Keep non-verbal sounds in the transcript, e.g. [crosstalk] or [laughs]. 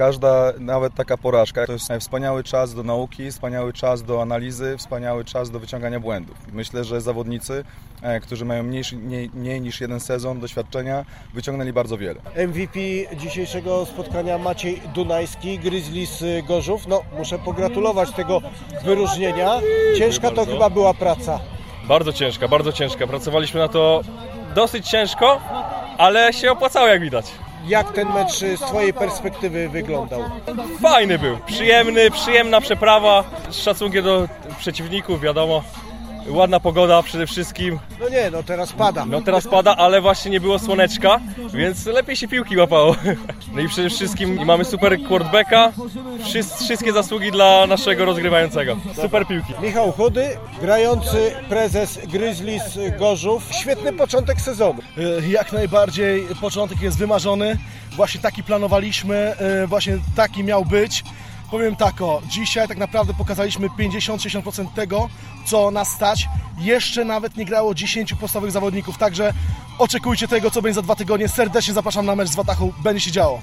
Każda, nawet taka porażka, to jest wspaniały czas do nauki, wspaniały czas do analizy, wspaniały czas do wyciągania błędów. Myślę, że zawodnicy, e, którzy mają mniejszy, mniej, mniej niż jeden sezon doświadczenia, wyciągnęli bardzo wiele. MVP dzisiejszego spotkania Maciej Dunajski, Grizzlies Gorzów. No, muszę pogratulować tego wyróżnienia. Ciężka to chyba była praca. Bardzo ciężka, bardzo ciężka. Pracowaliśmy na to dosyć ciężko, ale się opłacało jak widać. Jak ten mecz z Twojej perspektywy wyglądał? Fajny był, przyjemny, przyjemna przeprawa, z szacunkiem do przeciwników, wiadomo. Ładna pogoda przede wszystkim. No nie, no teraz pada. No teraz pada, ale właśnie nie było słoneczka, więc lepiej się piłki łapało. [laughs] No i przede wszystkim mamy super quarterbacka. Wszys- Wszystkie zasługi dla naszego rozgrywającego. Super piłki. Michał Chudy, grający prezes Grizzlies Gorzów. Świetny początek sezonu. E, Jak najbardziej początek jest wymarzony. Właśnie taki planowaliśmy, e, właśnie taki miał być. Powiem tak o, dzisiaj tak naprawdę pokazaliśmy 50-60% tego, co nas stać. Jeszcze nawet nie grało 10 podstawowych zawodników, także oczekujcie tego, co będzie za dwa tygodnie. Serdecznie zapraszam na mecz z Watachą, będzie się działo.